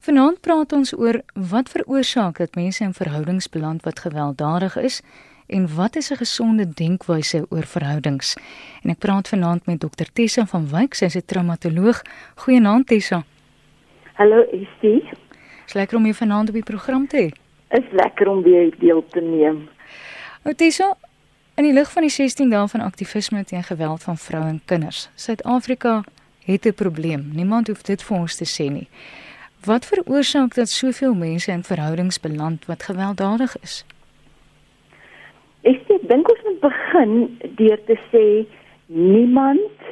Vanaand praat ons oor wat veroorsaak dat mense in verhoudings beland wat gewelddadig is en wat is 'n gesonde denkwyse oor verhoudings. En ek praat vanaand met Dr Tessa van Wyk, sy is 'n traumatoloog. Goeienaand Tessa. Hallo, dit? Is lekker om jou vanaand op die program te hê. Is lekker om weer deel te neem. Nou Tessa, in die lig van die 16 dae van aktivisme teen geweld van vroue en kinders, Suid-Afrika het 'n probleem. Niemand hoef dit vir ons te sê nie. Wat veroorsaak dat soveel mense in verhoudings beland wat gewelddadig is? Ek dink ons moet begin deur te sê niemand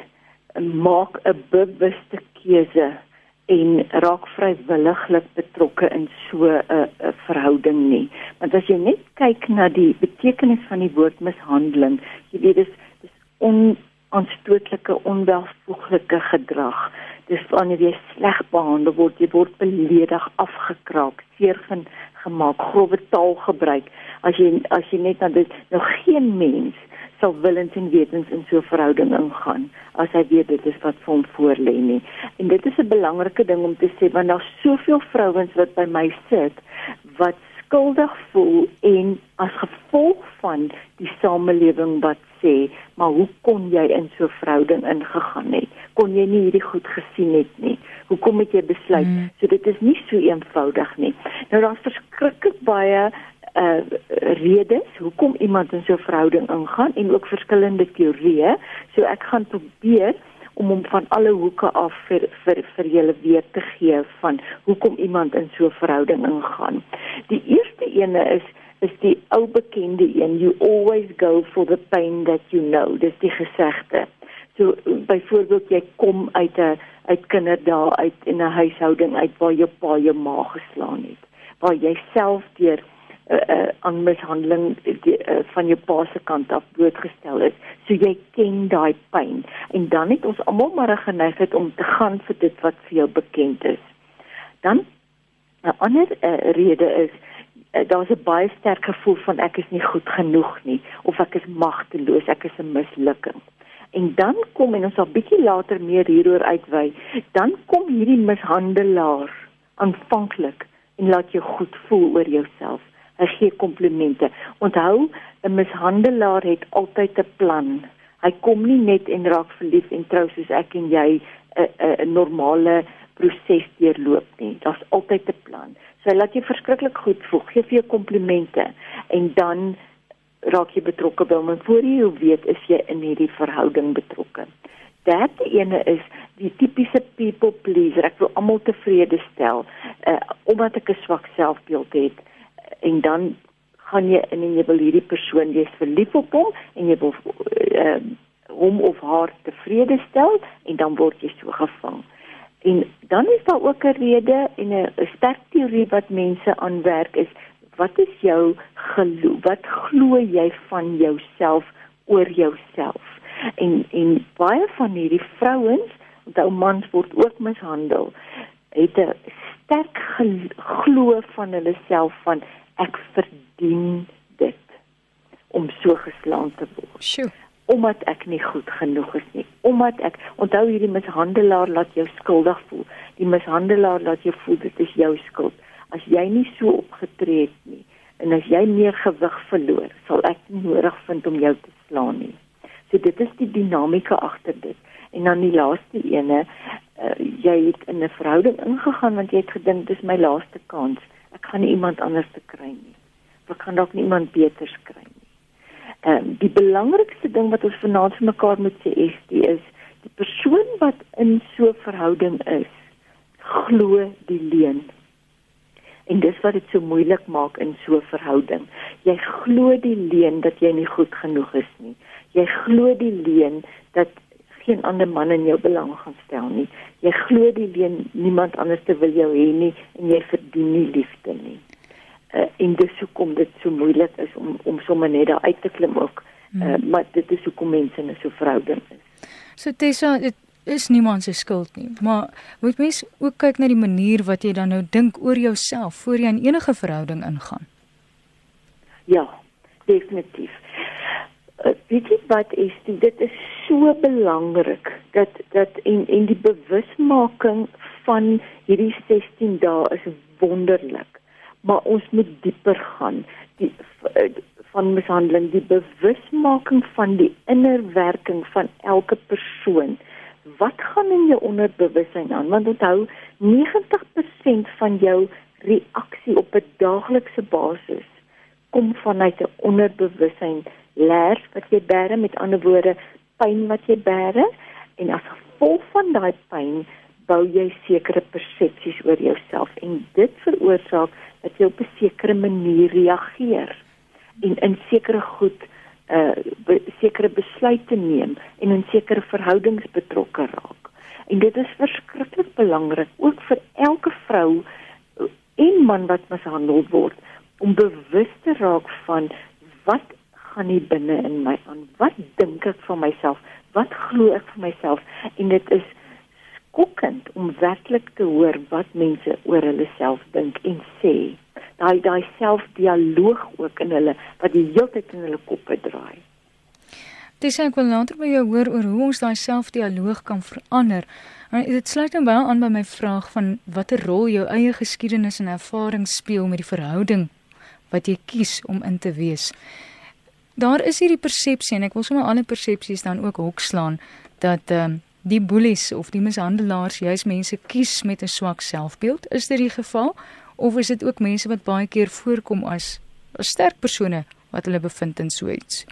maak 'n bewuste keuse en raak vrywilliglik betrokke in so 'n verhouding nie. Want as jy net kyk na die betekenis van die woord mishandeling, jy weet dis dis onaanstootlike onwelvoeglike gedrag dis wanneer jy sleg behandel word, jy word beledig, afgekraak, seer gemaak, grove taal gebruik. As jy as jy net aan dit nou geen mens sal willens en wetens in so 'n verhouding ingaan as hy weet dit is wat vir hom voorlê nie. En dit is 'n belangrike ding om te sê want daar's soveel vrouens wat by my sit wat skuldig voel en as gevolg van die samelewing wat sê, maar hoe kon jy in so 'n verhouding ingegaan het? Kon jy nie hierdie goed gesien het nie? Hoekom het jy besluit? Mm. So dit is nie so eenvoudig nie. Nou daar's verskriklik baie uh redes hoekom iemand in so 'n verhouding ingaan en ook verskillende teorieë. So ek gaan probeer om hom van alle hoeke af vir vir vir julle weer te gee van hoekom iemand in so 'n verhouding ingaan. Die eerste ene is is die ou bekende een you always go for the pain that you know. Dis die gesegde. So byvoorbeeld jy kom uit 'n uit kinderdae uit in 'n huishouding uit waar jou pa jou ma geslaan het. Waar jy self deur uh, uh, aan mishandeling die, uh, van jou pa se kant af blootgestel is. So jy ken daai pyn en dan het ons almal maar 'n geneigtheid om te gaan vir dit wat vir jou bekend is. Dan 'n ander uh, rede is uh, daar's 'n baie sterk gevoel van ek is nie goed genoeg nie of ek is magteloos, ek is 'n mislukking. En dan kom en ons sal bietjie later meer hieroor uitwy, dan kom hierdie mishandelaar aanvanklik en laat jou goed voel oor jouself gee komplimente. Onthou, 'n mishandelaar het altyd 'n plan. Hy kom nie net en raak verlief en trou soos ek en jy 'n 'n normale proses deurloop nie. Daar's altyd 'n plan. So hy laat jou verskriklik goed voel, gee vir jou komplimente en dan raak jy betrokke by hom voor jy weet is jy in hierdie verhouding betrokke. Derde ene is die tipiese people pleaser. Ek wil almal tevrede stel uh, omdat ek 'n swak selfbeeld het en dan gaan jy in en jy wil hierdie persoon jy's verlief op hom en jy wil uh, hom of haar tevrede stel en dan word jy so gevang. En dan is daar ook 'n rede en 'n sterk teorie wat mense aanwerk is wat is jou glo wat glo jy van jouself oor jouself en en baie van hierdie vrouens onthou mans word ook mishandel het 'n sterk glo van hulle self van ek verdien dit om so geslaan te word. Sjoe. Omdat ek nie goed genoeg is nie. Omdat ek onthou hierdie mishandelaar laat jou skuldig voel. Die mishandelaar laat jou voel dit is jou skuld. As jy nie so opgetree het nie en as jy meer gewig verloor, sal ek nie nodig vind om jou te slaan nie. So dit is die dinamika agter dit. En dan die laaste ene, uh, jy het in 'n verhouding ingegaan want jy het gedink dis my laaste kans gaan nie iemand anders te kry nie. Ek gaan dalk nie iemand beter kry nie. Ehm um, die belangrikste ding wat ons vanaand vir mekaar moet sê die is die persoon wat in so 'n verhouding is, glo die leuen. En dis wat dit so moeilik maak in so 'n verhouding. Jy glo die leuen dat jy nie goed genoeg is nie. Jy glo die leuen dat geen ander man in jou belang gaan stel nie. Jy glo die leen niemand anders te wil jou hê nie en jy verdien nie liefde nie. Uh, en dis hoekom dit so moeilik is om om sommer net daar uit te klim ook. Uh, hmm. maar dit is hoekom mense in so 'n verhouding is. So Tessa, dit is niemand se skuld nie, maar moet mens ook kyk na die manier wat jy dan nou dink oor jouself voor jy in enige verhouding ingaan. Ja, definitief weet jy wat is dit dit is so belangrik dat dat en en die bewusmaking van hierdie 16 dae is wonderlik. Maar ons moet dieper gaan. Die uh, van mishandeling die bewusmaking van die innerwerking van elke persoon. Wat gaan in jou onderbewussyn aan? Want onthou 90% van jou reaksie op 'n daaglikse basis kom vanuit 'n onderbewussyn leer wat jy bære met ander woorde pyn wat jy bære en as gevolg van daai pyn bou jy sekere persepsies oor jouself en dit veroorsaak dat jy op 'n sekere manier reageer en in sekere goed uh be, sekere besluite neem en in sekere verhoudings betrokke raak. En dit is verskriklik belangrik ook vir elke vrou en man wat mishandel word om bewus te raak van wat gaan nie binne in my aan. Wat dink ek van myself? Wat glo ek van myself? En dit is skokkend om werklik te hoor wat mense oor hulle self dink en sê. Daai daai selfdialoog ook in hulle wat die hele tyd in hulle koppe draai. Dis ek wil later by jou hoor oor hoe ons daai selfdialoog kan verander. Maar dit sluit dan baie aan by my vraag van watter rol jou eie geskiedenis en ervaring speel met die verhouding wat jy kies om in te wees daar is hierdie persepsie en ek wil sommer alle persepsies dan ook hokslaan dat ehm um, die boelies of die mishandelaars juis mense kies met 'n swak selfbeeld. Is dit die geval of is dit ook mense wat baie keer voorkom as as sterk persone wat hulle bevind in so iets?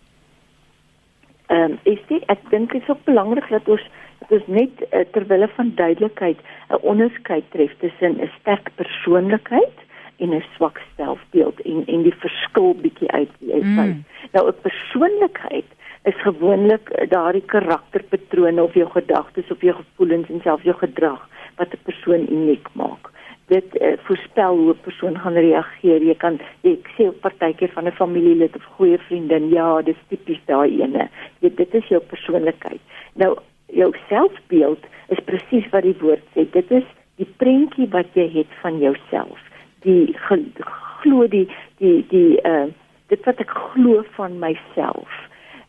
Ehm um, is dit ek dink dit is ook belangrik dat ons dat ons net uh, ter wille van duidelikheid 'n onderskeid tref tussen 'n sterk persoonlikheid en 'n swak selfbeeld en en die verskil bietjie uit wie jy is. Mm. Nou 'n persoonlikheid is gewoonlik daardie karakterpatrone of jou gedagtes of jou gevoelens en selfs jou gedrag wat 'n persoon uniek maak. Dit uh, voorspel hoe 'n persoon gaan reageer. Jy kan ek sê op partykeer van 'n familielid of goeie vriendin, ja, dis tipies daai ene. Jy dit is jou persoonlikheid. Nou jou selfbeeld is presies wat die woord sê. Dit is die prentjie wat jy het van jouself die glo die die die uh dit wat ek glo van myself.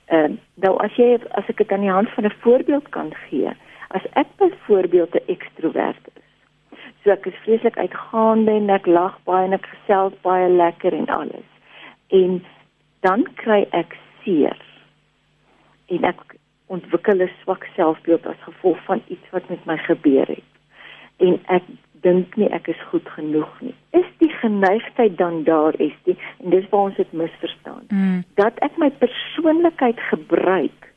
Ehm uh, nou as jy as ek dit aan die hand van 'n voorbeeld kan gee, as ek byvoorbeeld 'n ekstrovert is. So ek is vreeslik uitgaande en ek lag baie en ek gesels baie lekker en alles. En dan kry ek seer. En ek ontwikkel 'n swak selfbeeld as gevolg van iets wat met my gebeur het. En ek dink nie ek is goed genoeg nie. Is die geneigtheid dan daar is die en dis waar ons dit misverstaan. Mm. Dat ek my persoonlikheid gebruik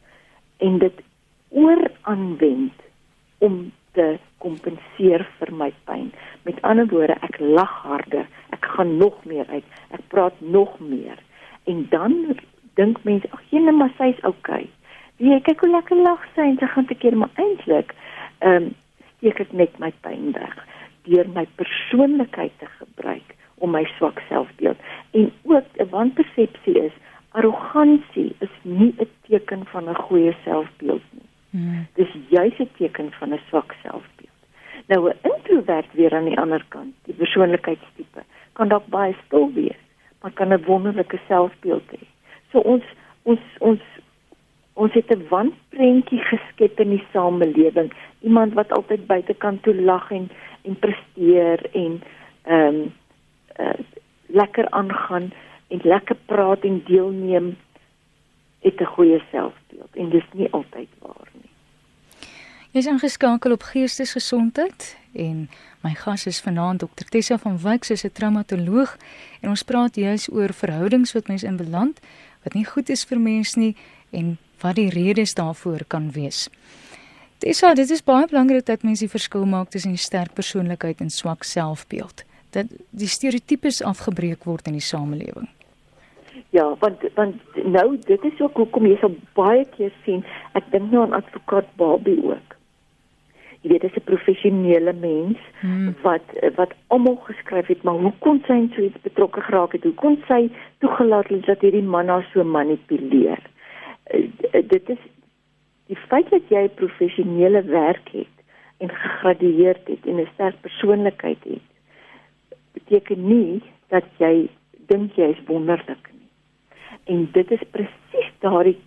en dit ooraanwend om te kompenseer vir my pyn. Met ander woorde, ek lag harder, ek gaan nog meer uit, ek praat nog meer. En dan dink mense, ag jene, maar sy's okay. Wie kyk hoe lekker lag sy en sy gaan te keer maar eintlik ehm um, steek ek net my pyn weg deur my persoonlikheid te gebruik om my swak selfbeeld en ook 'n wanpersepsie is arrogansie is nie 'n teken van 'n goeie selfbeeld nie. Hmm. Dis juis 'n teken van 'n swak selfbeeld. Nou 'n introvert weer aan die ander kant, die persoonlikheidstipe, kan dalk baie stil wees, maar kan 'n wonderlike selfbeeld hê. So ons ons ons ons het 'n wanprentjie geskep in die samelewing, iemand wat altyd buitekant toe lag en en presteer en ehm um, uh, lekker aangaan en lekker praat en deelneem het 'n goeie selfbeeld en dis nie altyd waar nie. Jy is ingeskakel op geestesgesondheid en my gas is vanaand Dr Tessa van Wyk, sy's 'n traumatoloog en ons praat juis oor verhoudings wat mense in beland wat nie goed is vir mens nie en wat die redes daarvoor kan wees. Tessa, dit is baie belangrik dat mense die verskil maak tussen sterk persoonlikheid en swak selfbeeld. Dat die stereotypes afgebreek word in die samelewing. Ja, want want nou dit is ook hoekom jy so baie keer sien, ek dink nou aan advokaat Bobby ook. Jy weet dis 'n professionele mens hmm. wat wat almal geskryf het, maar hoe kon sy in so iets betrokke geraak het? Hoe kon sy toegelaat het dat hierdie man haar so manipuleer? Uh, dit is die feit dat jy professionele werk het en gegradueer het en 'n sterk persoonlikheid het beteken nie dat jy dink jy is wonderlik nie. En dit is presies daardie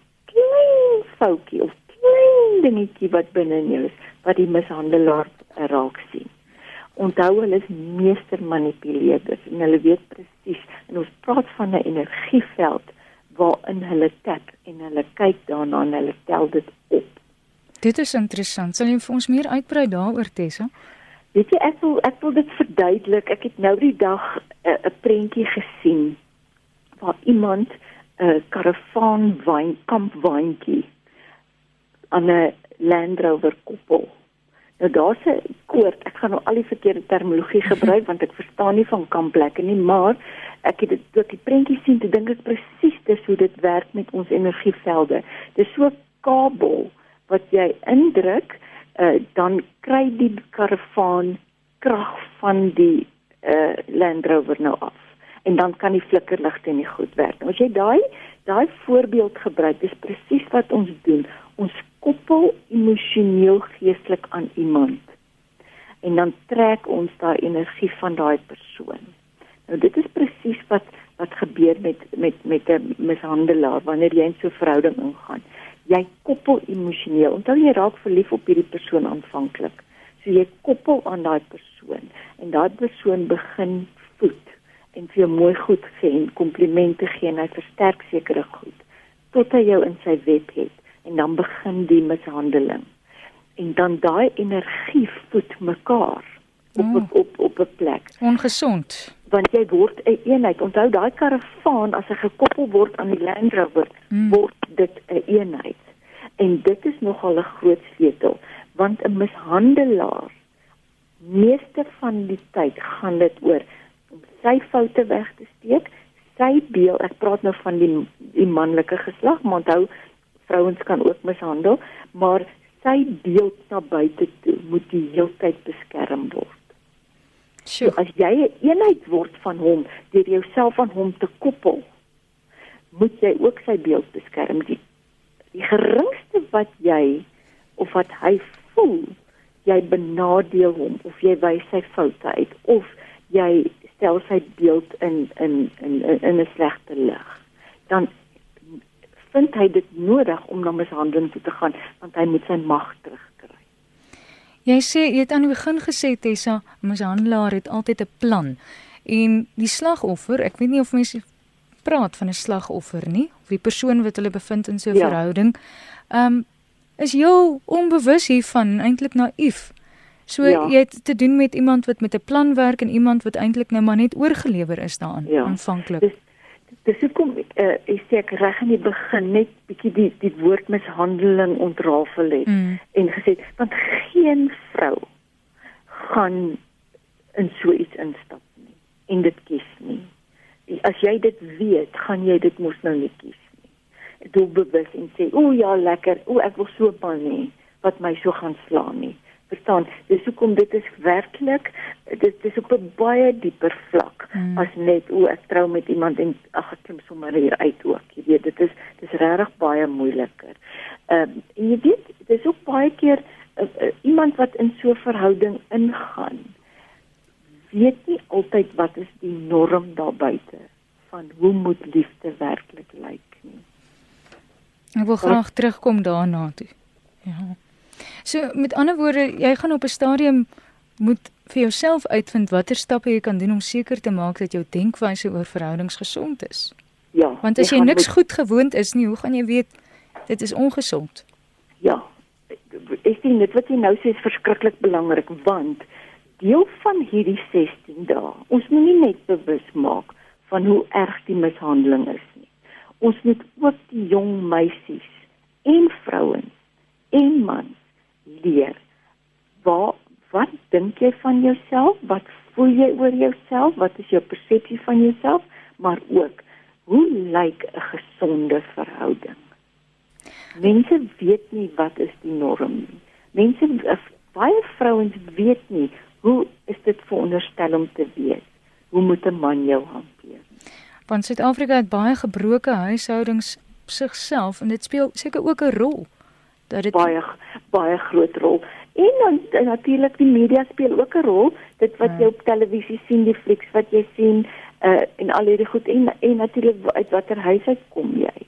foutjie of klein dingetjie wat binne in jou is wat die mishandelaar raak sien. Onthou hulle is meester manipuleerders en hulle weet presies en ons praat van 'n energieveld waarin hulle tap en hulle kyk daarna en hulle tel dit op. Dit is interessant. Sal jy vir ons meer uitbrei daaroor Tessa? Weet jy ek wil ek wil dit verduidelik. Ek het nou die dag 'n uh, prentjie gesien waar iemand 'n uh, karavaan wyn kamp wyntjie aan 'n Land Rover koppel Nou daar's 'n koord. Ek gaan nou al die verkeerde terminologie gebruik want ek verstaan nie van kampplekke nie, maar ek het dit tot die prentjie sien te dink ek presies dis hoe dit werk met ons energievelde. Dis so 'n kabel wat jy indruk, uh, dan kry die karavaan krag van die uh, Land Rover nou af. En dan kan die flikkerligte nie goed werk. As jy daai daai voorbeeld gebruik, dis presies wat ons doen. Ons koppel emosioneel geestelik aan iemand en dan trek ons daai energie van daai persoon. Nou dit is presies wat wat gebeur met met met 'n mishandelaar wanneer jy in so 'n verhouding ingaan. Jy koppel emosioneel. Onthou jy raak verlief op hierdie persoon aanvanklik. So jy koppel aan daai persoon en daai persoon begin voed en vir jou mooi goed gee en komplimente gee en hy versterk sekere goed tot hy jou in sy web het en dan begin die mishandeling. En dan daai energie voed mekaar op mm. op op 'n plek. Ongesond. Want jy word 'n een eenheid. Onthou daai karavaan as hy gekoppel word aan die Land Rover, mm. word dit 'n een eenheid. En dit is nogal 'n groot sleutel want 'n mishandelaar meeste van die tyd gaan dit oor om sy foute weg te steek, sy beeld, ek praat nou van die die manlike geslag, maar onthou vrouens kan ook mishandel, maar sy beeld na buite toe moet die heeltyd beskerm word. So as jy 'n een eenheid word van hom deur jouself aan hom te koppel, moet jy ook sy beeld beskerm. Die, die geringste wat jy of wat hy voel, jy benadeel hom of jy wys sy foute uit of jy stel sy beeld in in in in 'n slegte lig, dan vind hy dit nodig om na mishandeling toe te gaan want hy moet sy mag terugkry. Jy sê jy het aan die begin gesê Tessa, mishandelaar het altyd 'n plan. En die slagoffer, ek weet nie of mense praat van 'n slagoffer nie, of die persoon wat hulle bevind in so 'n ja. verhouding, ehm um, is heel onbewus hiervan, eintlik naïef. So ja. jy het te doen met iemand wat met 'n plan werk en iemand wat eintlik nou maar net oorgelewer is daaraan ja. aanvanklik. Dis dis hoekom uh, ek sê ek reg in die begin net bietjie die die woord mishandeling ontrafel het mm. en gesê want geen vrou gaan in so iets instap nie en dit kies nie. As jy dit weet, gaan jy dit mos nou nie kies nie. Doel bewus en sê, "O ja, lekker. O ek wil so man nie wat my so gaan slaan nie." verstaan. Dis hoekom dit is werklik dit is op 'n baie dieper vlak hmm. as net o ek trou met iemand en ag ek klim sommer hier uit ook. Jy weet dit is dis regtig baie moeiliker. Ehm um, en jy weet dis ook baie keer uh, uh, iemand wat in so 'n verhouding ingaan weet nie altyd wat is die norm daar buite van hoe moet liefde werklik lyk nie. Ek wil graag terugkom daarna toe. Ja. So met ander woorde, jy gaan op 'n stadium moet vir jouself uitvind watter stappe jy kan doen om seker te maak dat jou denkwyse oor verhoudings gesond is. Ja. Want as jy, jy niks met... goed gewoond is nie, hoe gaan jy weet dit is ongesond? Ja. Ek sien dit wat jy nou sê is verskriklik belangrik want deel van hierdie 16 dae, ons moet nie net bewus maak van hoe erg die mishandeling is nie. Ons moet ook die jong meisies en vrouens en mans leer. Waar wat dink jy van jouself? Wat voel jy oor jouself? Wat is jou persepsie van jouself? Maar ook hoe lyk 'n gesonde verhouding? Mense weet nie wat is die norm nie. Mense baie vrouens weet nie hoe is dit veronderstel om te wees? Hoe moet 'n man jou hanteer? Want Suid-Afrika het baie gebroke huishoudings sigself en dit speel seker ook 'n rol dat dit baie baie groot rol. En dan natuurlik die media speel ook 'n rol. Dit wat ja. jy op televisie sien, die flieks wat jy sien, uh en al hierdie goed en en natuurlik uit watter huis uit kom jy.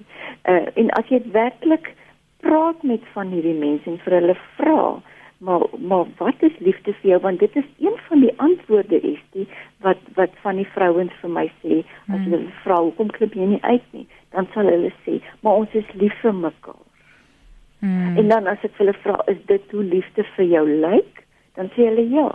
Uh en as jy werklik praat met van hierdie mense en vir hulle vra maar maar wat is liefde vir jou want dit is een van die antwoorde is die wat wat van die vrouens vir my sê as hulle hmm. vra hoekom klip jy nie uit nie dan sal hulle sê maar ons is lief vir mekaar hmm. en dan as ek hulle vra is dit hoe liefde vir jou lyk dan sê hulle ja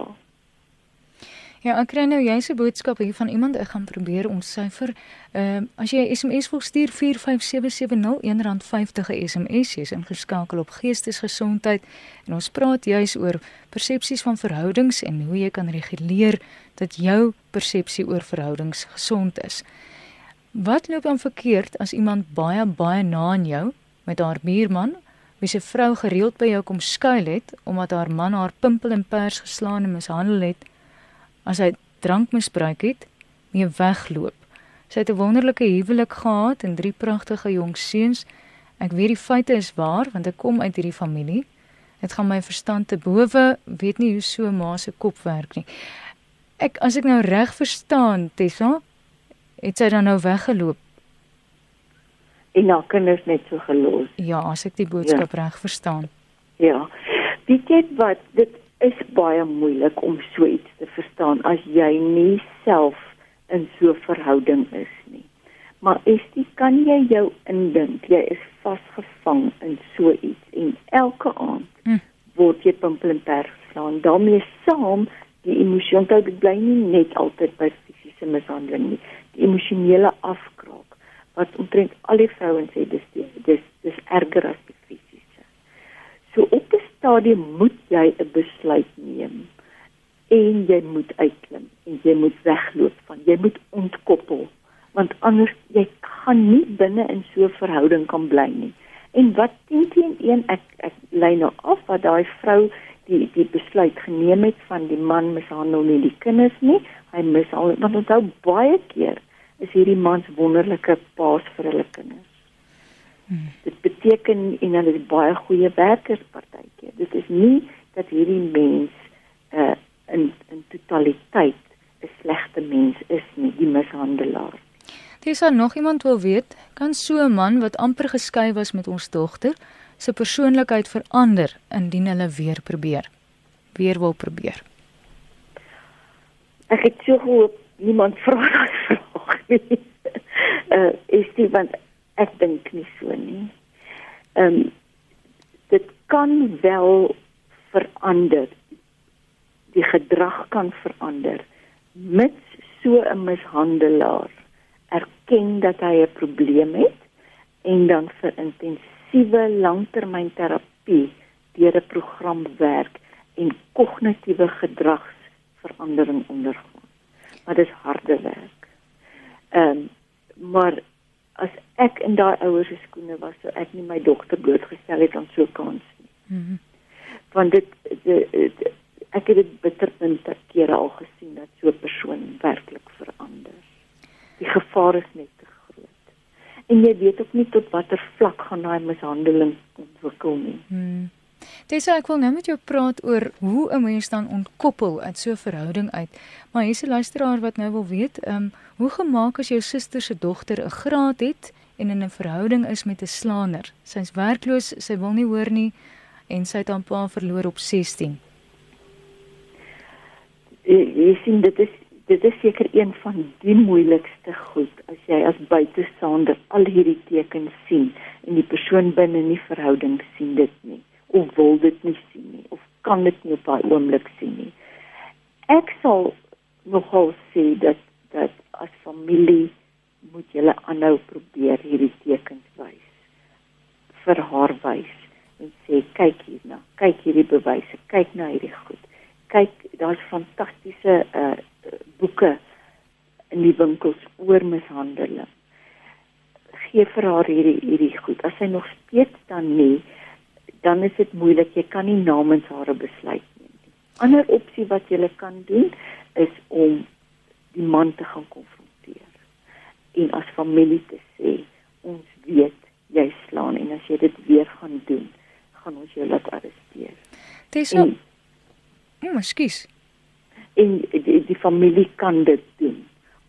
Ja, ek kry nou jy's 'n boodskap hier van iemand ek gaan probeer ontsyfer. Ehm uh, as jy SMS wil stuur 45770 R1.50 'n SMS is ingeskakel op geestesgesondheid en ons praat juis oor persepsies van verhoudings en hoe jy kan reguleer dat jou persepsie oor verhoudings gesond is. Wat loop dan verkeerd as iemand baie baie na aan jou met haar buurman wie se vrou gereeld by jou kom skuil het omdat haar man haar pimpel en pers geslaan en mishandel het? as hy drank misbruik het, mee wegloop. Sy het 'n wonderlike huwelik gehad en drie pragtige jong seuns. Ek weet die feite is waar want ek kom uit hierdie familie. Dit gaan my verstand te bowe, weet nie hoe so ma se kop werk nie. Ek as ek nou reg verstaan, Tessa, het sy dan nou weggeloop. En haar kinders net so gelos. Ja, as ek die boodskap ja. reg verstaan. Ja. Weet jy wat, dit is baie moeilik om so iets te verstaan as jy nie self in so 'n verhouding is nie. Maar dit kan jy jou indink jy is vasgevang in so iets en elke aand hm. word jy pimpel en pers geslaan. daarmee saam die emosionele dit bly nie net altyd by fisiese mishandeling nie. Die emosionele afkraak wat omtrent al die vrouens sê dis dis dis erger as die fisiese. So op 'n stadium moet jy 'n besluit neem en jy moet uitklim en jy moet wegloop van jy moet ontkoppel want anders jy kan nie binne in so 'n verhouding kan bly nie en wat teen teen een ek ek lei nou af wat daai vrou die die besluit geneem het van die man mishandel nie die kinders nie hy mishandel want onthou baie keer is hierdie man se wonderlike paas vir hulle kinders Hmm. Dit beteken en hulle is baie goeie werkers partykeer. Dit is nie dat hierdie mens uh in in totaliteit 'n slegte mens is nie, die mishandelaar. Dis dan nog iemand wil weet, kan so 'n man wat amper geskei was met ons dogter, se persoonlikheid verander indien hulle weer probeer? Weer wil probeer. Ek het so gehoop niemand vra daai vraag nie. Uh is dit want ek dink nie so nie. Ehm um, dit kan wel verander. Die gedrag kan verander mits so 'n mishandelaar erken dat hy 'n probleem het en dan vir intensiewe langtermynterapie deur 'n program werk en kognitiewe gedragsverandering ondergaan. Maar dis harde werk. Ehm um, maar as ek in daai ouers se skoene was, sou ek nie my dogter blootgestel het aan so 'n kans nie. Mm Want dit, dit, dit ek het dit bitterpunt kere al gesien dat so 'n persoon werklik verander. Die gevaar is net te groot. En jy weet ook nie tot watter vlak gaan daai mishandeling ontwikkel nie. Mhm. Dis ek wil nou met jou praat oor hoe 'n mens dan ontkoppel uit so 'n verhouding uit. Maar hier's 'n luisteraar wat nou wil weet, ehm, um, hoe gemaak as jou suster se dogter 'n graad het en in 'n verhouding is met 'n slaaner? Sy's werkloos, sy wil nie hoor nie en sy het haar pa verloor op 16. Jy sien dit is dit is seker een van die moeilikste goed as jy as buitestander al hierdie tekens sien en die persoon binne nie verhouding sien dit nie of wil dit nie sien nie of kan dit nie op daai oomblik sien nie. Ek sal nogal sê dat dat as familie moet julle aanhou probeer hierdie tekens wys vir haar wys en sê kyk hierna, kyk hierdie bewyse, kyk na hierdie goed. Kyk, daar's fantastiese uh boeke in die winkels oor mishandeling. Gee vir haar hierdie hierdie goed. As sy nog steeds dan nie dan is dit moeilik. Jy kan nie namens haar 'n besluit neem nie. Ander opsie wat jy kan doen is om die man te gaan konfronteer en as familie te sê ons weet jy slaan en as jy dit weer gaan doen, gaan ons jou laat arresteer. Dis so. Mm, skus. En die, die familie kan dit doen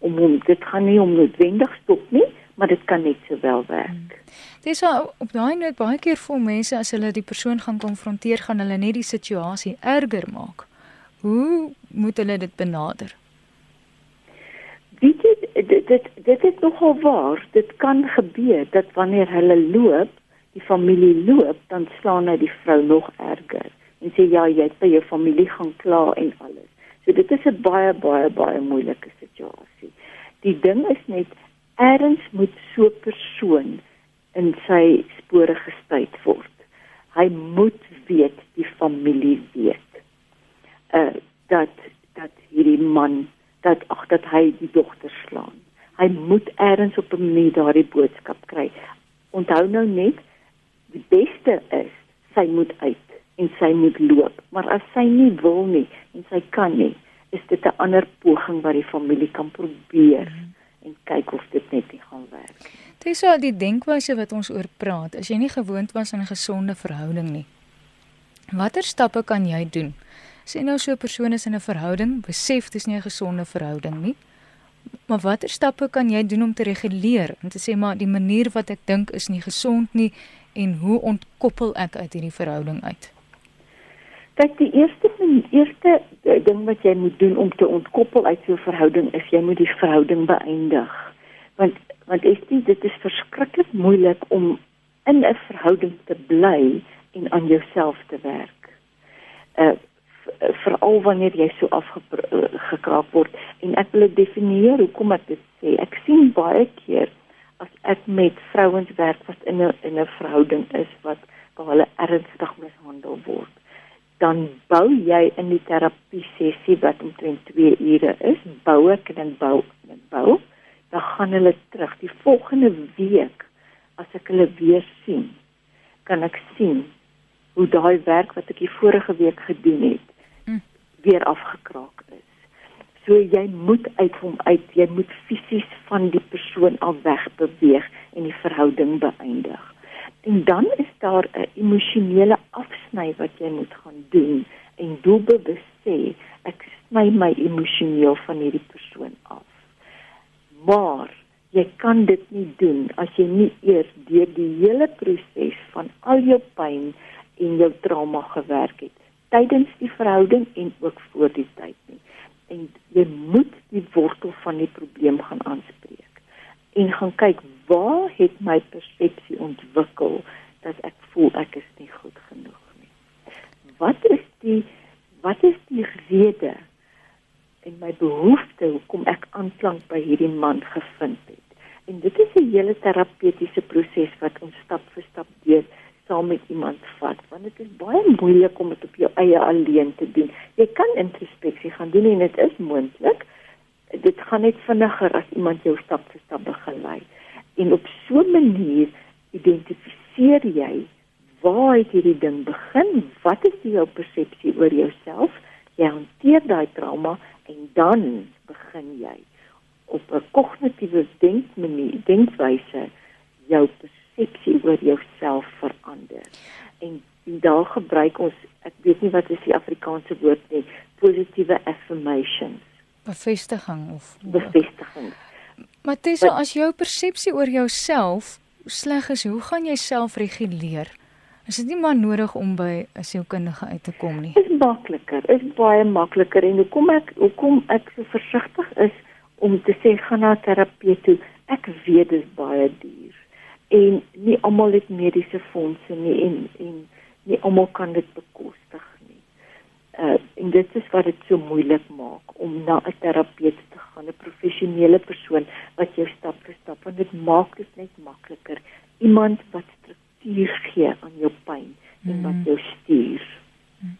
om hom dit gaan nie om noodwendig stop nie, maar dit kan net sowel werk. Hmm. Dis so, op daai noot baie keer vir mense as hulle die persoon gaan konfronteer, gaan hulle net die situasie erger maak. Hoe moet hulle dit benader? Weet jy dit dit dit is nogal waar. Dit kan gebeur dat wanneer hulle loop, die familie loop, dan slaan hy die vrou nog erger en sê ja, jy het by jou familie gaan kla en alles. So dit is 'n baie baie baie moeilike situasie. Die ding is net erns moet so 'n persoon in sy spore gestuit word. Hy moet weet die familie weet. Uh dat dat hierdie man dat ag dat hy die dogter slaan. Hy moet eers op 'n manier daardie boodskap kry. Onthou nou net die beste is sy moet uit en sy moet loop. Maar as sy nie wil nie en sy kan nie, is dit 'n ander poging wat die familie kan probeer mm. en kyk of dit net nie gaan werk. Dis so die denkwyse wat ons oor praat. As jy nie gewoond was aan 'n gesonde verhouding nie. Watter stappe kan jy doen? Sê nou so 'n persoon is in 'n verhouding, besef dis nie 'n gesonde verhouding nie. Maar watter stappe kan jy doen om te reguleer? Om te sê maar die manier wat ek dink is nie gesond nie en hoe ontkoppel ek uit hierdie verhouding uit? Kyk, die eerste die eerste ding wat jy moet doen om te ontkoppel uit so 'n verhouding is jy moet die verhouding beëindig. Want want is dit dit is verskriklik moeilik om in 'n verhouding te bly en aan jouself te werk. Uh veral wanneer jy so afgekraak word en ek wil definieer hoekom ek dit sê. Ek sien baie keer as ek met vrouens werk wat in 'n in 'n verhouding is wat waar hulle ernstig mishandel word, dan bou jy in die terapie sessie wat omtrent 2 ure is, bou ek en bou en bou, dan gaan hulle terug die volgende week as ek hulle weer sien, kan ek sien hoe daai werk wat ek die vorige week gedoen het weer afgekraak is. So jy moet uit hom uit, jy moet fisies van die persoon af weg beweeg en die verhouding beëindig. En dan is daar 'n emosionele afsny wat jy moet gaan doen en doelbewus sê ek sny my emosioneel van hierdie persoon af. Maar jy kan dit nie doen as jy nie eers deur die hele proses van al jou pyn en jou trauma gewerk het tydens die verhouding en ook voor die tyd nie. En jy moet die wortel van die probleem gaan aanspreek en gaan kyk waar het my persepsie ontwikkel dat ek voel ek is nie goed genoeg nie. Wat is die wat is die rede en my behoefte hoekom ek aanklank by hierdie man gevind het? En dit is 'n hele terapeutiese proses wat ons stap vir stap deur saam met iemand vat want dit is baie moeilik om dit op jou eie alleen te doen. Jy kan introspeksie gaan doen en dit is moontlik. Dit gaan net vinniger as iemand jou stap vir stap begelei. En op so 'n manier identifiseer jy waar het hierdie ding begin? Wat is jou persepsie oor jouself? Jy hanteer daai trauma en dan begin jy op 'n kognitiewe denkmanier, denkwyse jou persepsie oor jouself verander. En, en daar gebruik ons ek weet nie wat is die Afrikaanse woord nie, positiewe affirmations. Bevestiging of bevestiging. Maar dis so as jou persepsie oor jouself sleg is, hoe gaan jy self reguleer? Is dit nie maar nodig om by 'n sielkundige uit te kom nie? Dit is makliker, is baie makliker en hoekom ek hoekom ek so versigtig is om te sê gaan na terapeut toe. Ek weet dit is baie duur en nie almal het mediese fondse nie en en nie almal kan dit bekostig nie. Uh en dit is wat dit so moeilik maak om na 'n terapeut te gaan, 'n professionele persoon wat jou stap vir stap en dit maak dit net makliker. Iemand wat struktuur gee aan jou pyn en wat hmm. jou stuur. Hmm.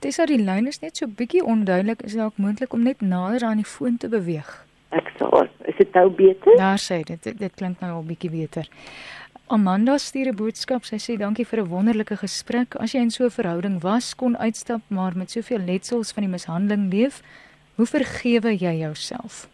Dis al die lyn is net so bietjie onduidelik, is dalk moontlik om net nader aan die foon te beweeg? Ek sal Is dit nou beter? Daar sê dit dit, klink nou al bietjie beter. Amanda stuur 'n boodskap. Sy sê dankie vir 'n wonderlike gesprek. As jy in so 'n verhouding was, kon uitstap, maar met soveel letsels van die mishandeling leef, hoe vergewe jy jouself?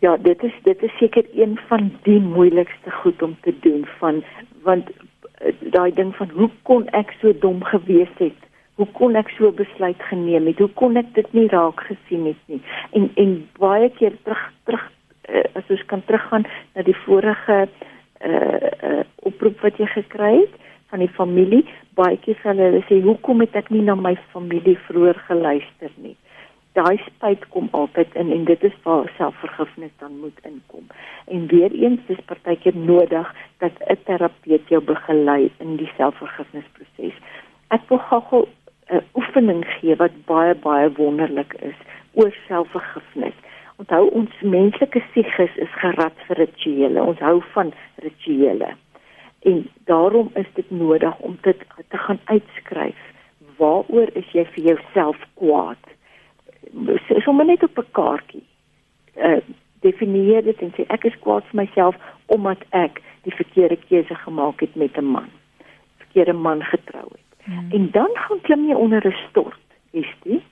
Ja, dit is dit is seker een van die moeilikste goed om te doen van want eh, daai ding van hoe kon ek so dom gewees het? Hoe kon ek so besluit geneem het? Hoe kon ek dit nie raak gesien het nie? En en baie keer terug terug uh, as ons kan teruggaan na die vorige uh, uh oproep wat jy gekry het van die familie, baie keer sal hulle sê hoekom het ek nie na my familie vroeër geluister nie. Daai spyt kom altyd in en dit is waar selfvergifnis dan moet inkom. En weer eens dis partykeer nodig dat 'n terapeut jou begelei in die selfvergifnisproses. Ek wil gou 'n oefening gee wat baie baie wonderlik is oor selfvergifnis. Onthou ons menslike siekes is gerad vir rituele. Ons hou van rituele. En daarom is dit nodig om dit te gaan uitskryf. Waaroor is jy vir jouself kwaad? Sommige net op 'n kaartjie. Uh definieer dit en sê ek is kwaad vir myself omdat ek die verkeerde keuse gemaak het met 'n man. Verkeerde man getrou het. Hmm. En dan gaan klim jy onder 'n stort, is dit?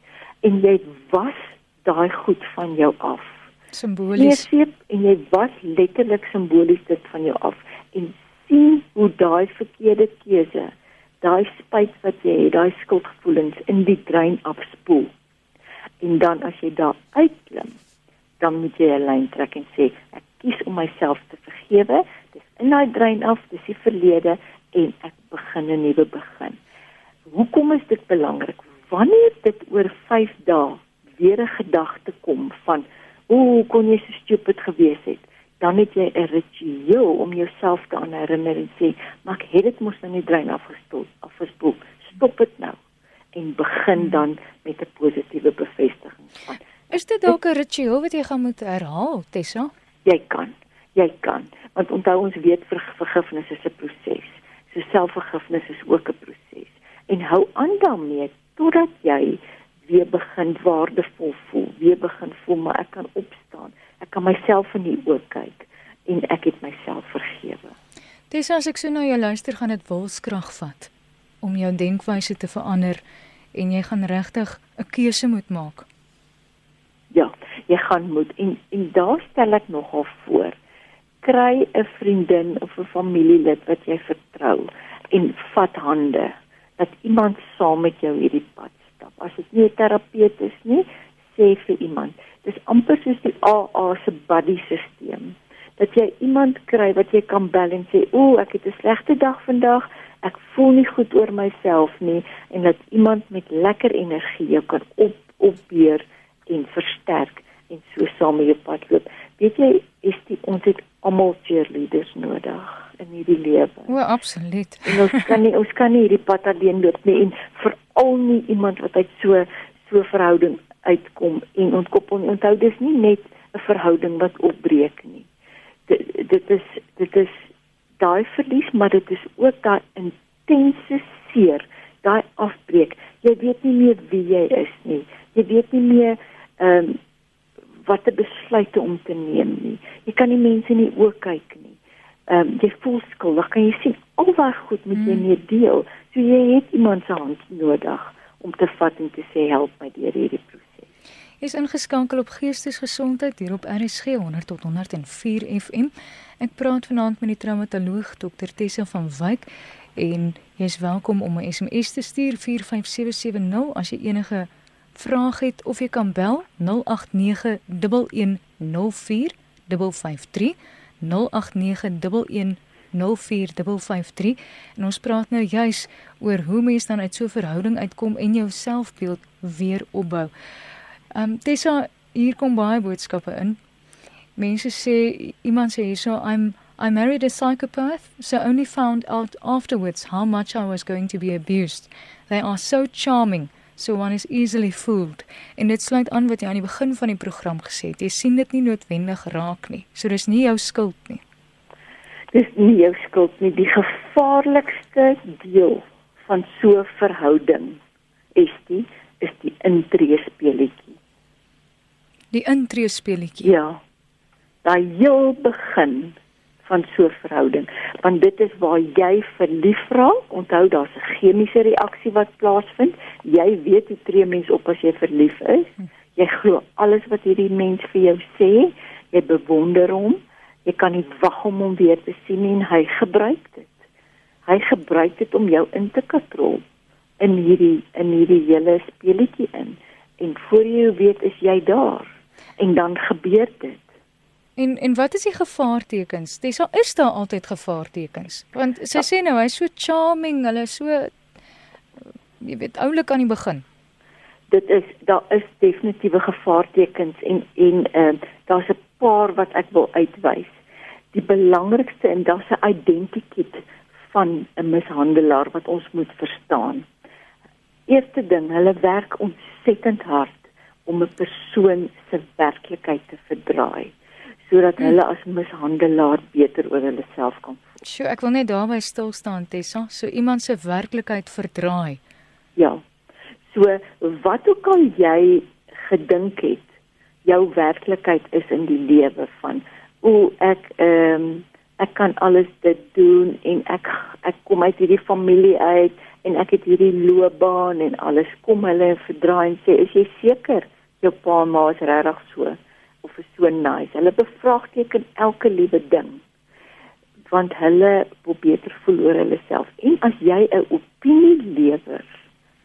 En jy was daai goed van jou af. Simbolies. Jy sê en jy was letterlik simbolies dit van jou af en sien hoe daai verkeerde keuse, daai spyt wat jy het, daai skuldgevoelens in die drein afspoel. En dan as jy daar uitklim, dan moet jy 'n lyn trek en sê ek kies om myself te vergewe. Dis in daai drein af, dis die verlede en ek begin 'n nuwe begin. Hoekom is dit belangrik? Wanneer dit oor 5 dae weer 'n gedagte kom van hoe kon jy so stupid gewees het? dan het jy 'n ritueel om jouself te herinner en sê, "Maar ek het dit mos nou nie drein afgestop afgespoel. Stop dit nou." En begin hmm. dan met 'n positiewe bevestiging van. Is dit dalk 'n ritueel wat jy gaan moet herhaal, Tessa? Jy kan. Jy kan. Want onthou ons weet vergifnis is 'n proses. So selfvergifnis is ook 'n proses. En hou aan daarmee totdat jy weer begin waardevol voel, weer begin voel maar ek kan opstaan ek kan myself in die oë kyk en ek het myself vergewe. Dis as ek so na jou luister gaan dit wilskrag vat om jou denkwyse te verander en jy gaan regtig 'n keuse moet maak. Ja, jy gaan moet en en daar stel ek nogal voor kry 'n vriendin of 'n familielid wat jy vertrou en vat hande dat iemand saam met jou hierdie pad stap. As dit nie 'n terapeut is nie, sê vir iemand. Dis amper soos die AA se buddy stelsel dat jy iemand kry wat jy kan bel en sê o ek het 'n slegte dag vandag. Ek voel nie goed oor myself nie. En dat iemand met lekker energie jou kan op opbeer en versterk en so saam met jou pad loop weet jy is dit ons het almal cheerleaders nodig in hierdie lewe o absoluut en ons kan nie ons kan nie hierdie pad alleen loop nie en veral nie iemand wat uit so so verhouding uitkom en ontkoppel nie. Onthou dis nie net 'n verhouding wat opbreek nie. Dit dit is dit is daai verlies, maar dit is ook daai intense seer, daai afbreek. Jy weet nie meer wie jy is nie. Jy weet nie meer ehm um, wat 'n besluit om te neem nie. Jy kan nie mense in die oë kyk nie. Ehm um, jy voel skuldig. Kan jy sien alwaar goed met jy mee hmm. deel. So jy het iemand se hand nodig om te vat en te sê help my deur hierdie proses is ingeskakel op Geestesgesondheid hier op RSG 100 tot 104 FM. Ek praat vanaand met die traumatoloog Dr Tessa van Wyk en jy is welkom om 'n SMS te stuur 45770 as jy enige vraag het of jy kan bel 0891104553 0891104553 en ons praat nou juis oor hoe mense dan uit so 'n verhouding uitkom en jou selfbeeld weer opbou. Ehm um, Tessa, hier kom baie boodskappe in. Mense sê iemand sê hierso I'm I married a psychopath, so only found out afterwards how much I was going to be abused. They are so charming, so one is easily fooled. En dit sluit aan wat jy aan die begin van die program gesê het. Jy sien dit nie noodwendig raak nie. So dis nie jou skuld nie. Dis nie jou skuld nie. Die gevaarlikste deel van so 'n verhouding is die is die intree speletjie. Die intree speletjie. Ja. Daai heel begin van so 'n verhouding, want dit is waar jy verlief raak. Onthou daar's 'n chemiese reaksie wat plaasvind. Jy weet hoe tree mens op as jy verlief is. Jy glo alles wat hierdie mens vir jou sê. Jy bewonder hom. Jy kan nie wag om hom weer te sien nie en hy gebruik dit. Hy gebruik dit om jou in te katrol in hierdie in hierdie hele speletjie in. En voor jy weet is jy daar en dan gebeur dit. En en wat is die gevaartekens? Dis is daar altyd gevaartekens. Want sy ja. sê nou hy's so charming, hulle so jy weet oulik aan die begin. Dit is daar is definitiewe gevaartekens en en ehm uh, daar's 'n paar wat ek wil uitwys. Die belangrikste en daar's 'n identiteit van 'n mishandelaar wat ons moet verstaan. Eerste ding, hulle werk ontsettend hard om 'n persoon se werklikheid te verdraai sodat hmm. hulle as mishandelaar beter oor hulle self kan voel. Sjoe, ek wil net daarby stil staan Tessa, so iemand se werklikheid verdraai. Ja. So wat ook al jy gedink het jou werklikheid is in die lewe van o ek ehm um, ek kan alles dit doen en ek ek kom uit hierdie familie uit en ek het hierdie loopbaan en alles kom hulle verdraai en sê is jy seker jou pa en ma is regtig so of is so nice hulle bevraagteken elke liewe ding want hulle wil beter voel oor hulle self en as jy 'n opinie lewer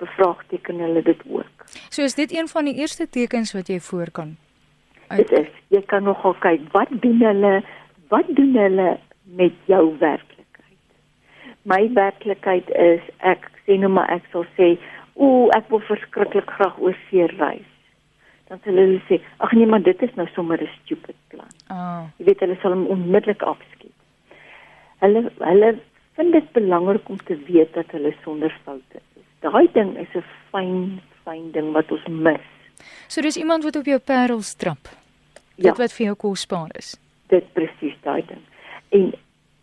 bevraagteken hulle dit ook so is dit een van die eerste tekens wat jy voor kan Dit is jy kan nogal kyk wat doen hulle wat doen hulle met jou werklikheid. My werklikheid is ek sê nou maar ek sal sê ooh ek wil verskriklik graag oor see reis. Dan sal hulle sê ag nee maar dit is nou sommer 'n stupid plan. Oh. Jy weet hulle sal hom onmiddellik afskiet. Hulle hulle vind dit belangrik om te weet dat hulle sonder foute is. Daai ding is 'n fyn fyn ding wat ons mis. So dis iemand wat op jou parels trap. Ja. Dit wat vir jou kosbaar is. Dit presies daai ding. En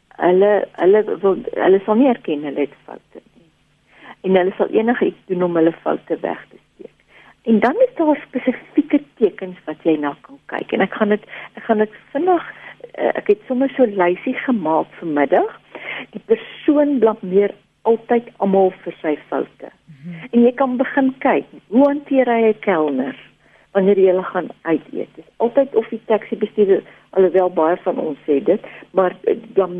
hulle hulle wil hulle sal nie erken hulle het foute nie. En hulle sal enigiets doen om hulle foute weg te steek. En dan is daar spesifieke tekens wat jy na kan kyk. En ek gaan dit ek gaan dit vinnig eh, ek het sommer so 'n lysie gemaak vanmiddag. Die persoon blameer altyd almal vir sy foute. Mm -hmm. En jy kan begin kyk, hoe hanteer hy 'n kelner? wanneer jy hulle gaan uit eet. Dis altyd of die taxi bestuurder alhoewel baie van ons sê dit, maar eh, blam,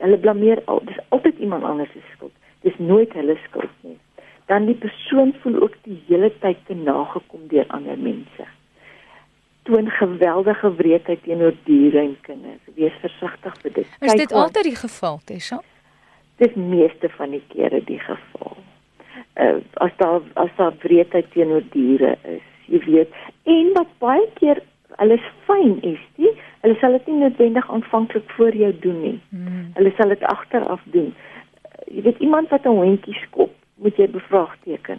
hulle blameer al. Dis altyd iemand anders se skuld. Dis nooit hulle skuld nie. Dan die persoon voel ook die hele tyd te nagekom deur ander mense. Toon geweldige wreedheid teenoor diere en kinders. Wees versigtig vir dit. Is dit altyd die geval, Tessa? Dis meeste van die kere die geval. Uh, as daar as daar wreedheid teenoor diere is, jy weet, En wat baie keer hulle is fyn is, die hulle sal dit nie noodwendig aanvanklik voor jou doen nie. Hmm. Hulle sal dit agteraf doen. Jy weet iemand wat 'n hondjie skop, moet jy bevraagteken.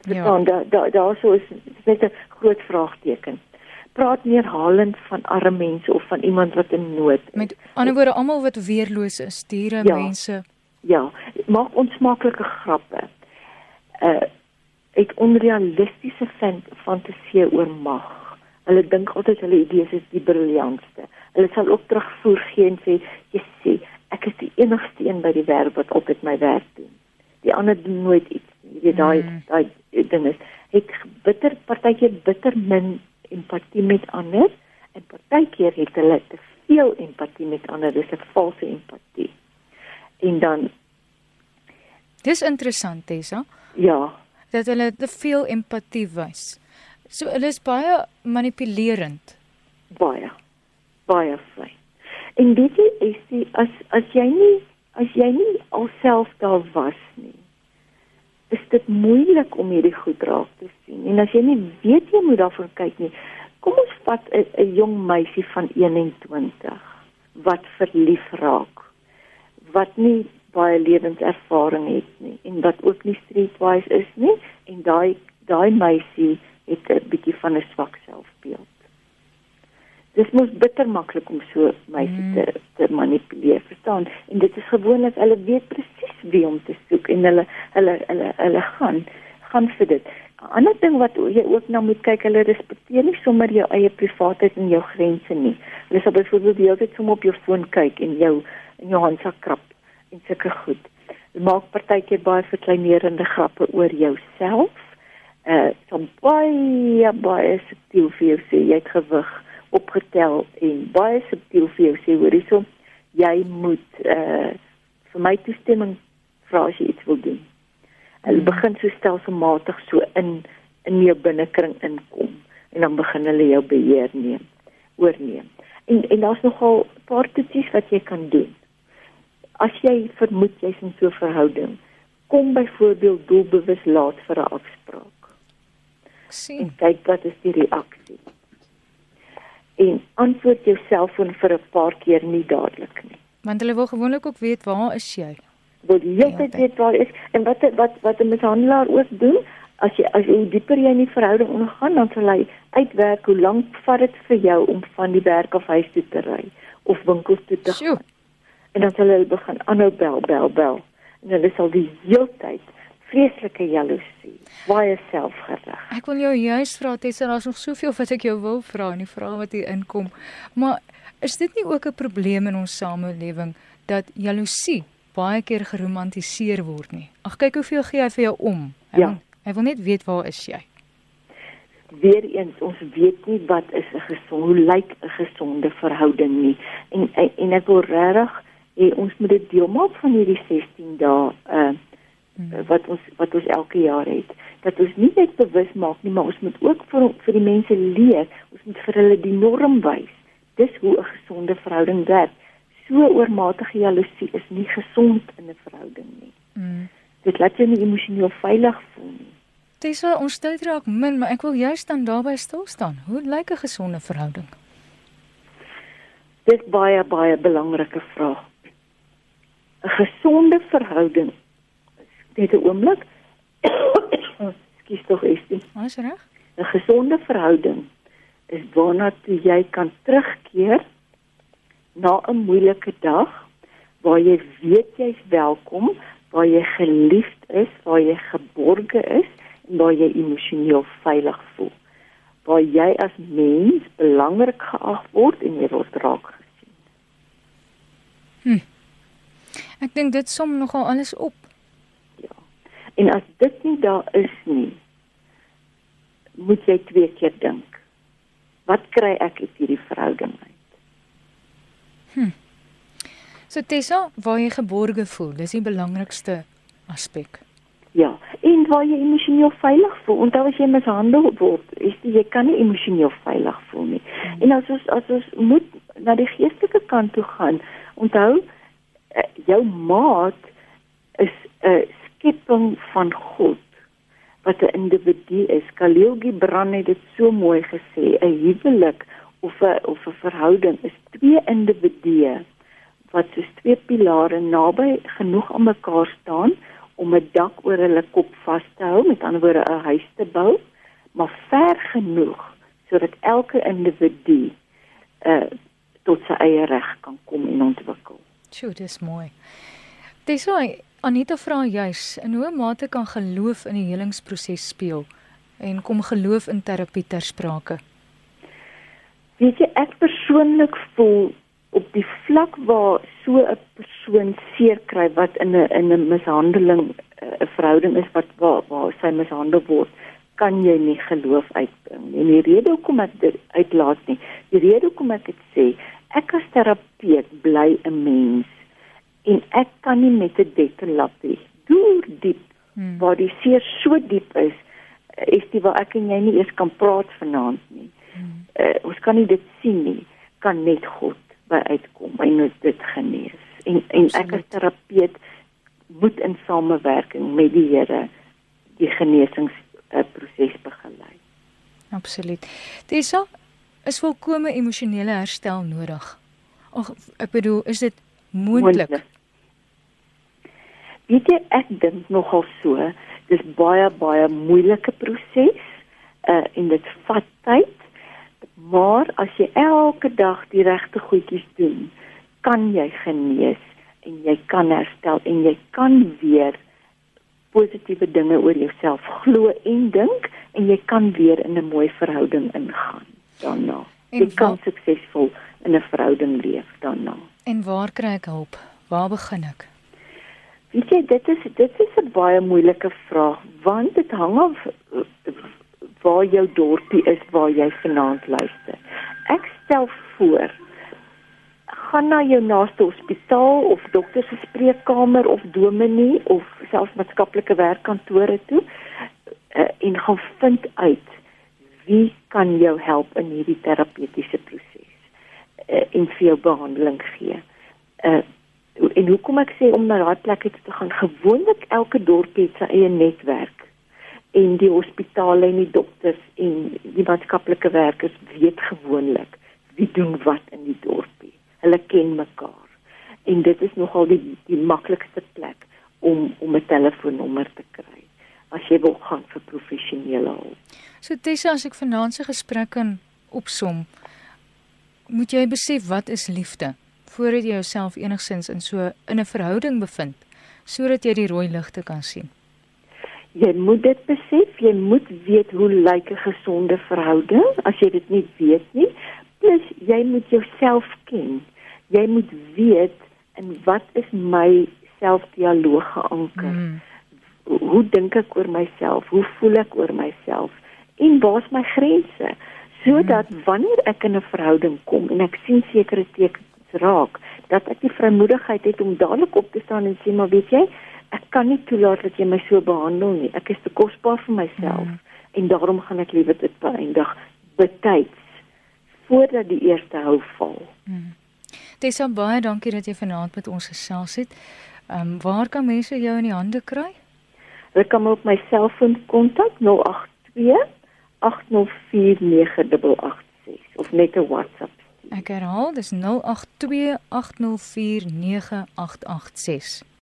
Ja. Dan daar daar daar sou is net 'n groot vraagteken. Praat meer halend van arme mense of van iemand wat in nood is. Met ander woorde almal wat weerloos is, diere, ja. mense. Ja, maak onsmaaklike grappe. Uh het onrealistiese fantasie oor mag. Hulle dink altyd hulle idees is die briljantste. Hulle sal ook terugvoer gee en sê, "Jy sê, ek is die enigste een by die wêreld wat altyd my werk doen. Die ander doen nooit iets nie." Jy weet daai mm. daai ding is het bitter partykeer bitter min empatie met ander en partykeer het hulle te veel empatie met ander. Dis 'n valse empatie. En dan Dis interessant, Tessa. Ja dat hulle te veel empatie wys. So hulle is baie manipulerend. Baie. Baie vry. En weet jy is die as as jy nie as jy nie alself daar was nie. Is dit moeilik om hierdie goed raak te sien. En as jy nie weet jy moet daarvoor kyk nie. Kom ons vat 'n jong meisie van 21 wat verlief raak. Wat nie baie lewenservaring het nie en wat ook nie streetwise is nie en daai daai meisie het 'n bietjie van 'n swak selfbeeld. Dis mos bitter maklik om so meisie mm. te te manipuleer, verstaan? En dit is gewoonlik hulle weet presies wie om te soek en hulle hulle hulle hulle gaan gaan vir dit. 'n Ander ding wat jy ook na moet kyk, hulle respekteer nie sommer jou eie privaatheid en jou grense nie. Hulle sal byvoorbeeld die hele tyd sommer op jou foon kyk en jou in jou handsak krap en sulke goed. Jy maak partykeer baie verkleinerende grappe oor jouself. Uh som baie baie subtiel vir jou sê jy het gewig opgetel en baie subtiel vir jou sê hoor hierso jy moet uh vir my toestemming vra as jy iets wil doen. Hulle hmm. begin so stelselmatig so in in jou binnekring inkom en dan begin hulle jou beheer neem, oorneem. En en daar's nogal 'n paar toetsies wat jy kan doen. As jy vermoed jy's in so 'n verhouding, kom byvoorbeeld doelbewus laat vir 'n afspraak. sien. En kyk wat is die reaksie. En antwoord jou selfoon vir 'n paar keer nie dadelik nie. Want hulle wil gewoonlik ook weet waar is jy? Wil die hele tyd weet waar is en wat wat wat 'n mishandelaar ook doen, as jy as jy dieper jy in die verhouding ondergaan, dan sal hy uitwerk hoe lank vat dit vir jou om van die werk af huis toe te ry of winkels toe te Sjoe. gaan. En dan sal hulle begin aanhou bel, bel, bel. En hulle sal die hele tyd vreeslike jaloesie, baie selfgerig. Ek wil jou juist vra Tessa, daar's nog soveel wat ek jou wil vra en die vrae wat hier inkom. Maar is dit nie ook 'n probleem in ons samelewing dat jaloesie baie keer geromantiseer word nie? Ag kyk hoeveel gee hy vir jou om. Hy Ja. wil, hy wil net weet waar is jy? Weereens ons weet nie wat is 'n gesond, hoe lyk 'n gesonde verhouding nie. En en, en ek wil regtig hê ons moet dit deel maak van hierdie 16 dae uh. Wat ons wat ons elke jaar het. Dat ons nie net bewus maak nie, maar ons moet ook vir vir die mense leer. Ons moet vir hulle die norm wys. Dis hoe 'n gesonde verhouding werk. So oormatige jaloesie is nie gesond in 'n verhouding nie. Mm. Dit laat jou nie emosioneel veilig voel nie. Tessa, ons tyd raak min, maar ek wil juist dan daarby stil staan. Hoe lyk 'n gesonde verhouding? Dis baie baie belangrike vraag. 'n Gesonde verhouding. Net 'n oomblik. Ekskuus tog dit. Is reg? 'n Gesonde verhouding is waarna toe jy kan terugkeer na 'n moeilike dag waar jy weet jy's welkom, waar jy geliefd is, waar jy geborge is en waar jy emosioneel veilig voel. Waar jy as mens belangrik geag word en jy word raak gesien. Ek dink dit som nogal alles op. En as dit nie daar is nie, moet jy twee keer dink. Wat kry ek uit hierdie verhouding uit? So Tessa, waar jy geborge voel, dis die belangrikste aspek. Ja, en waar jy emosioneel veilig voel. Onthou as jy mishandel word, is die, jy kan nie emosioneel veilig voel nie. Hmm. En as ons as ons moet na die geestelike kant toe gaan, onthou eh, jou maat is 'n skepping van God wat 'n individu is. Khalil Gibran het dit so mooi gesê, 'n huwelik of 'n of 'n verhouding is twee individue wat soos twee pilare naby genoeg aan mekaar staan om 'n dak oor hulle kop vas te hou, met ander woorde 'n huis te bou, maar ver genoeg sodat elke individu uh tot sy eie reg kan kom en ontwikkel. Sjoe, dis mooi. Tessa, Anita vra juis, in hoe mate kan geloof in die helingsproses speel en kom geloof in terapie ter sprake? Weet jy, ek persoonlik voel op die vlak waar so 'n persoon seer kry wat in 'n in 'n mishandeling eh, 'n verhouding is wat waar waar sy mishandel word, kan jy nie geloof uitbring nie. En die rede hoekom ek dit uitlaat nie, die rede hoekom ek dit sê, ek as terapeut bly 'n mens en ek kan nie met 'n dekkenlappie deur diep Hmm. waar die seer so diep is, eh, is dit waar ek en jy nie eers kan praat vanaand nie Hmm. uh, ons kan nie dit sien nie, kan net God by uitkom en ons dit genees. En en ek Absoluut. as terapeut moet in samewerking met die Here die genesingsproses uh, begelei. Absoluut. Tessa, is volkomme emosionele herstel nodig? Ag, ek bedoel, is dit moontlik? Weet jy, ek dink nogal so, dis baie baie moeilike proses uh, en dit vat tyd. Maar as jy elke dag die regte goedjies doen, kan jy genees en jy kan herstel en jy kan weer positiewe dinge oor jouself glo en dink en jy kan weer in 'n mooi verhouding ingaan daarna. En Jy kan suksesvol in 'n verhouding leef daarna. En waar kry ek hulp? Waar begin ek? Weet jy, dit is dit is 'n baie moeilike vraag want dit hang af eh, waar jou dorpie is waar jy vanaand luister. Ek stel voor gaan na jou naaste hospitaal of dokter se spreekkamer of dominee of selfs maatskaplike werkkantore toe uh, en gaan vind uit wie kan jou help in hierdie terapeutiese proses. Uh, en vir jou behandeling gee. Uh en hoekom ek sê om na daai plekke te gaan gewoonlik elke dorpie het sy eie netwerk en die hospitale en die dokters en die maatskaplike werkers weet gewoonlik wie doen wat in die dorpie. Hulle ken mekaar. En dit is nogal die die maklikste plek om om 'n telefoonnommer te kry as jy wil gaan vir professionele hulp. So Tessa, as ek vanaand se gesprek kan opsom, moet jy besef wat is liefde voordat jy jouself enigsins in so in 'n verhouding bevind sodat jy die rooi ligte kan sien. Jy moet dit besef, jy moet weet hoe lyk 'n gesonde verhouding as jy dit nie weet nie. Plus jy moet jouself ken. Jy moet weet in wat is my selfdialoog geanker. Mm. Hoe dink ek oor myself? Hoe voel ek oor myself? En waar's my grense? Sodat mm. wanneer ek in 'n verhouding kom en ek sien sekere tekens raak, dat ek die vrymoedigheid het om dadelik op te staan en sê maar weet jy, ek kan nie toelaat dat jy my so behandel nie. Ek is te kosbaar vir myself mm. en daarom gaan ek liewer dit beëindig betyds voordat die eerste hou val. Mm. Tessa baie dankie dat jy vanaand met ons gesels het. Ehm um, waar kan mense jou in die hande kry? Hulle kan op my selfoon kontak 082 804 9886 of net 'n WhatsApp. Ek herhaal, dis 082 804 9886.